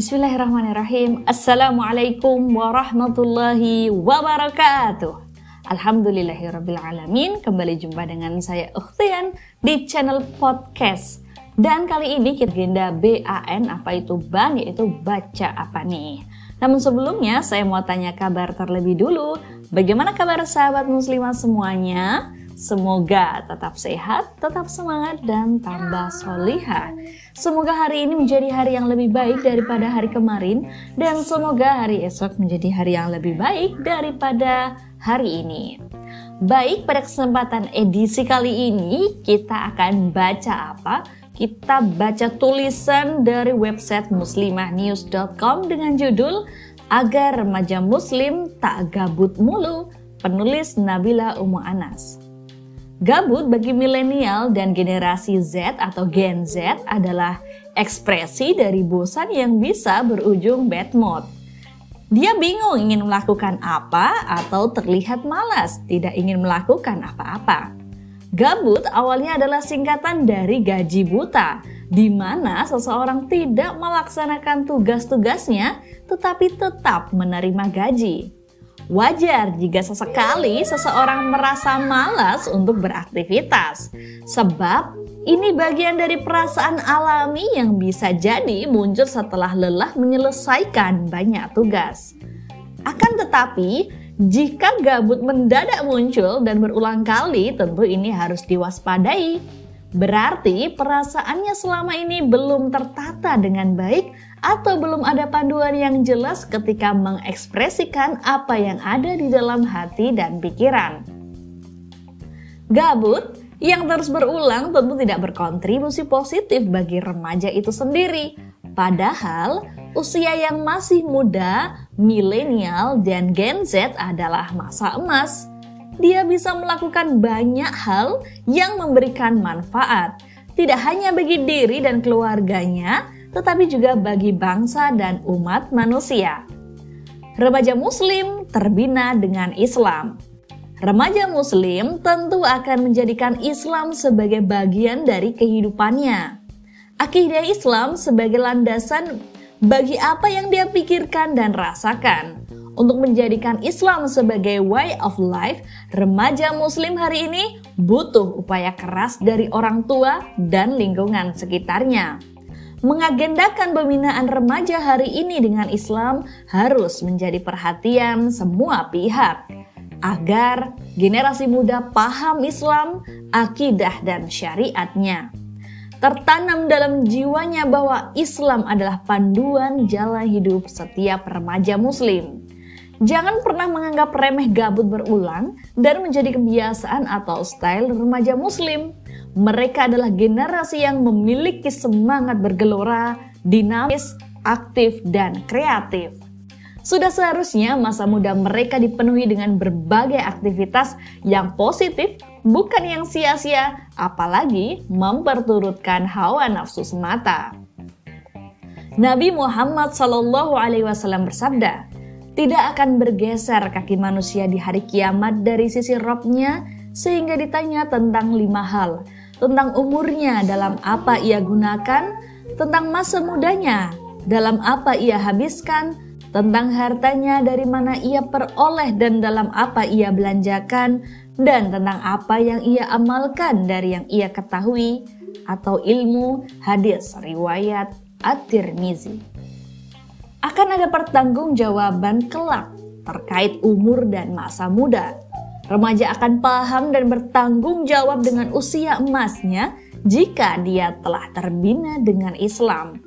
Bismillahirrahmanirrahim. Assalamualaikum warahmatullahi wabarakatuh. Alhamdulillahirrabbilalamin Kembali jumpa dengan saya Ukhtian di channel podcast Dan kali ini agenda BAN apa itu BAN yaitu baca apa nih Namun sebelumnya saya mau tanya kabar terlebih dulu Bagaimana kabar sahabat muslimah semuanya? Semoga tetap sehat, tetap semangat, dan tambah solihah. Semoga hari ini menjadi hari yang lebih baik daripada hari kemarin, dan semoga hari esok menjadi hari yang lebih baik daripada hari ini. Baik, pada kesempatan edisi kali ini kita akan baca apa? Kita baca tulisan dari website muslimahnews.com dengan judul Agar Remaja Muslim Tak Gabut Mulu, penulis Nabila Umu Anas. Gabut bagi milenial dan generasi Z atau Gen Z adalah ekspresi dari bosan yang bisa berujung bad mood. Dia bingung ingin melakukan apa atau terlihat malas, tidak ingin melakukan apa-apa. Gabut awalnya adalah singkatan dari gaji buta, di mana seseorang tidak melaksanakan tugas-tugasnya tetapi tetap menerima gaji. Wajar jika sesekali seseorang merasa malas untuk beraktivitas, sebab ini bagian dari perasaan alami yang bisa jadi muncul setelah lelah menyelesaikan banyak tugas. Akan tetapi, jika gabut mendadak muncul dan berulang kali, tentu ini harus diwaspadai Berarti perasaannya selama ini belum tertata dengan baik atau belum ada panduan yang jelas ketika mengekspresikan apa yang ada di dalam hati dan pikiran. Gabut yang terus berulang tentu tidak berkontribusi positif bagi remaja itu sendiri. Padahal usia yang masih muda, milenial, dan Gen Z adalah masa emas dia bisa melakukan banyak hal yang memberikan manfaat, tidak hanya bagi diri dan keluarganya, tetapi juga bagi bangsa dan umat manusia. Remaja Muslim terbina dengan Islam. Remaja Muslim tentu akan menjadikan Islam sebagai bagian dari kehidupannya. Akidah Islam sebagai landasan bagi apa yang dia pikirkan dan rasakan. Untuk menjadikan Islam sebagai way of life, remaja muslim hari ini butuh upaya keras dari orang tua dan lingkungan sekitarnya. Mengagendakan pembinaan remaja hari ini dengan Islam harus menjadi perhatian semua pihak agar generasi muda paham Islam, akidah dan syariatnya. Tertanam dalam jiwanya bahwa Islam adalah panduan jalan hidup setiap remaja muslim. Jangan pernah menganggap remeh gabut berulang dan menjadi kebiasaan atau style remaja muslim. Mereka adalah generasi yang memiliki semangat bergelora, dinamis, aktif, dan kreatif. Sudah seharusnya masa muda mereka dipenuhi dengan berbagai aktivitas yang positif, bukan yang sia-sia, apalagi memperturutkan hawa nafsu semata. Nabi Muhammad SAW bersabda, tidak akan bergeser kaki manusia di hari kiamat dari sisi robnya sehingga ditanya tentang lima hal. Tentang umurnya dalam apa ia gunakan, tentang masa mudanya, dalam apa ia habiskan, tentang hartanya dari mana ia peroleh dan dalam apa ia belanjakan, dan tentang apa yang ia amalkan dari yang ia ketahui atau ilmu hadis riwayat At-Tirmizi akan ada pertanggungjawaban kelak terkait umur dan masa muda. Remaja akan paham dan bertanggung jawab dengan usia emasnya jika dia telah terbina dengan Islam.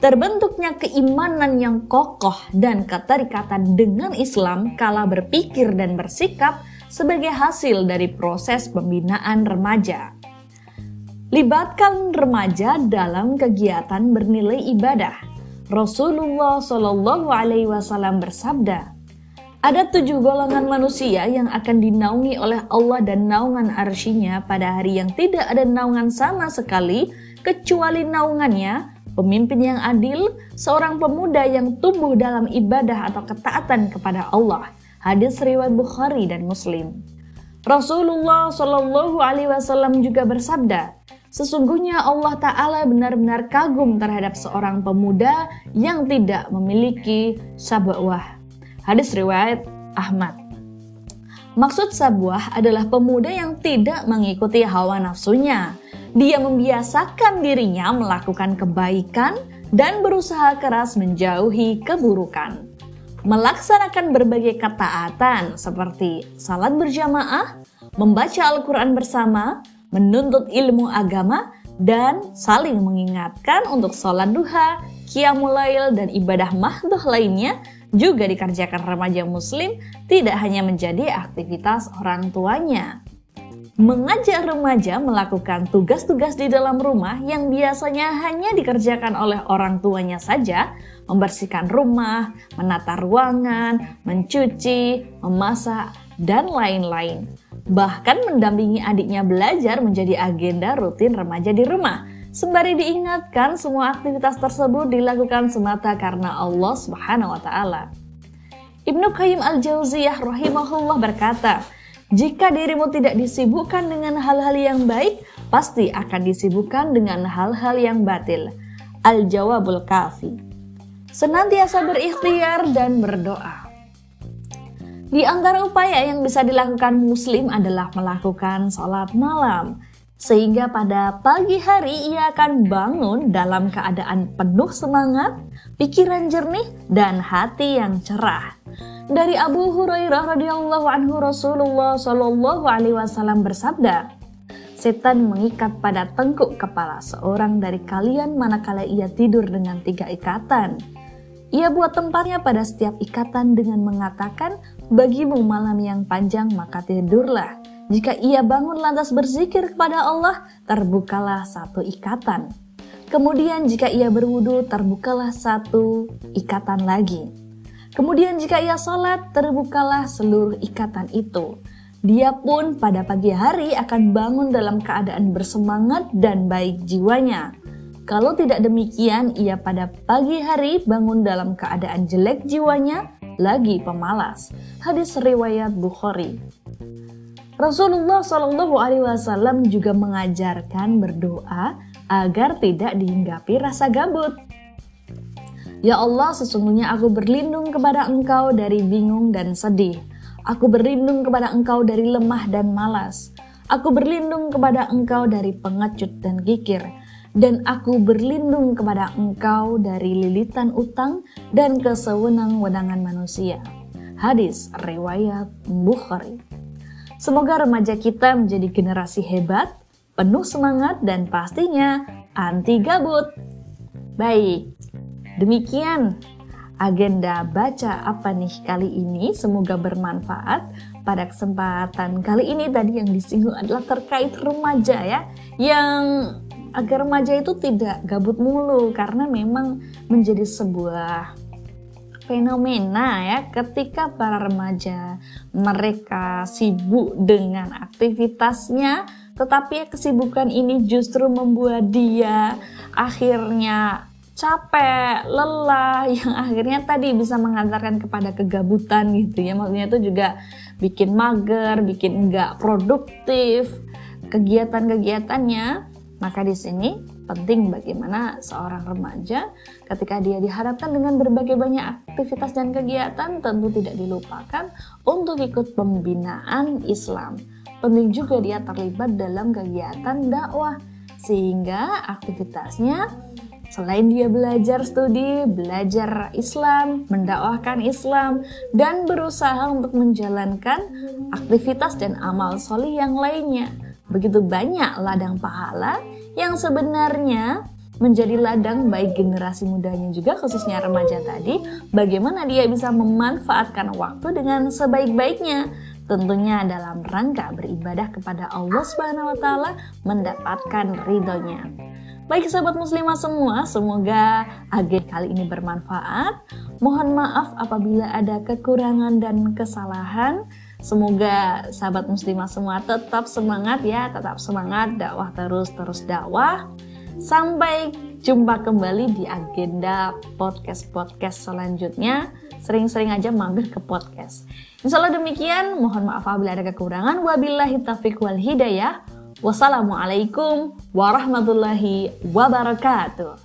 Terbentuknya keimanan yang kokoh dan keterikatan dengan Islam kala berpikir dan bersikap sebagai hasil dari proses pembinaan remaja. Libatkan remaja dalam kegiatan bernilai ibadah Rasulullah Shallallahu Alaihi Wasallam bersabda, ada tujuh golongan manusia yang akan dinaungi oleh Allah dan naungan arsyinya pada hari yang tidak ada naungan sama sekali kecuali naungannya pemimpin yang adil, seorang pemuda yang tumbuh dalam ibadah atau ketaatan kepada Allah. Hadis riwayat Bukhari dan Muslim. Rasulullah Shallallahu Alaihi Wasallam juga bersabda, Sesungguhnya Allah Ta'ala benar-benar kagum terhadap seorang pemuda yang tidak memiliki sabwah. Hadis riwayat Ahmad. Maksud sabwah adalah pemuda yang tidak mengikuti hawa nafsunya. Dia membiasakan dirinya melakukan kebaikan dan berusaha keras menjauhi keburukan. Melaksanakan berbagai ketaatan seperti salat berjamaah, membaca Al-Quran bersama, menuntut ilmu agama, dan saling mengingatkan untuk sholat duha, qiyamul dan ibadah mahdoh lainnya juga dikerjakan remaja muslim tidak hanya menjadi aktivitas orang tuanya. Mengajak remaja melakukan tugas-tugas di dalam rumah yang biasanya hanya dikerjakan oleh orang tuanya saja, membersihkan rumah, menata ruangan, mencuci, memasak, dan lain-lain bahkan mendampingi adiknya belajar menjadi agenda rutin remaja di rumah. Sembari diingatkan semua aktivitas tersebut dilakukan semata karena Allah Subhanahu wa taala. Ibnu Qayyim Al-Jauziyah rahimahullah berkata, "Jika dirimu tidak disibukkan dengan hal-hal yang baik, pasti akan disibukkan dengan hal-hal yang batil." Al-Jawabul Kafi. Senantiasa berikhtiar dan berdoa. Di antara upaya yang bisa dilakukan muslim adalah melakukan sholat malam. Sehingga pada pagi hari ia akan bangun dalam keadaan penuh semangat, pikiran jernih, dan hati yang cerah. Dari Abu Hurairah radhiyallahu anhu Rasulullah shallallahu alaihi wasallam bersabda, Setan mengikat pada tengkuk kepala seorang dari kalian manakala ia tidur dengan tiga ikatan. Ia buat tempatnya pada setiap ikatan dengan mengatakan, bagimu malam yang panjang maka tidurlah. Jika ia bangun lantas berzikir kepada Allah, terbukalah satu ikatan. Kemudian jika ia berwudu, terbukalah satu ikatan lagi. Kemudian jika ia sholat, terbukalah seluruh ikatan itu. Dia pun pada pagi hari akan bangun dalam keadaan bersemangat dan baik jiwanya. Kalau tidak demikian, ia pada pagi hari bangun dalam keadaan jelek jiwanya lagi pemalas. Hadis riwayat Bukhari. Rasulullah Shallallahu Alaihi Wasallam juga mengajarkan berdoa agar tidak dihinggapi rasa gabut. Ya Allah, sesungguhnya aku berlindung kepada Engkau dari bingung dan sedih. Aku berlindung kepada Engkau dari lemah dan malas. Aku berlindung kepada Engkau dari pengecut dan kikir dan aku berlindung kepada engkau dari lilitan utang dan kesewenang-wenangan manusia. Hadis riwayat Bukhari. Semoga remaja kita menjadi generasi hebat, penuh semangat dan pastinya anti gabut. Baik, demikian agenda baca apa nih kali ini. Semoga bermanfaat. Pada kesempatan kali ini tadi yang disinggung adalah terkait remaja ya, yang agar remaja itu tidak gabut mulu karena memang menjadi sebuah fenomena ya ketika para remaja mereka sibuk dengan aktivitasnya tetapi kesibukan ini justru membuat dia akhirnya capek, lelah yang akhirnya tadi bisa mengantarkan kepada kegabutan gitu ya. Maksudnya itu juga bikin mager, bikin enggak produktif kegiatan-kegiatannya. Maka di sini penting bagaimana seorang remaja ketika dia dihadapkan dengan berbagai banyak aktivitas dan kegiatan tentu tidak dilupakan untuk ikut pembinaan Islam. Penting juga dia terlibat dalam kegiatan dakwah sehingga aktivitasnya Selain dia belajar studi, belajar Islam, mendakwahkan Islam, dan berusaha untuk menjalankan aktivitas dan amal solih yang lainnya begitu banyak ladang pahala yang sebenarnya menjadi ladang baik generasi mudanya juga khususnya remaja tadi bagaimana dia bisa memanfaatkan waktu dengan sebaik-baiknya tentunya dalam rangka beribadah kepada Allah Subhanahu wa taala mendapatkan ridhonya. Baik sahabat muslimah semua, semoga agenda kali ini bermanfaat. Mohon maaf apabila ada kekurangan dan kesalahan. Semoga sahabat muslimah semua tetap semangat ya, tetap semangat dakwah terus terus dakwah. Sampai jumpa kembali di agenda podcast-podcast selanjutnya. Sering-sering aja mampir ke podcast. Insya Allah demikian. Mohon maaf apabila ada kekurangan. Wabillahi taufiq wal hidayah. Wassalamualaikum warahmatullahi wabarakatuh.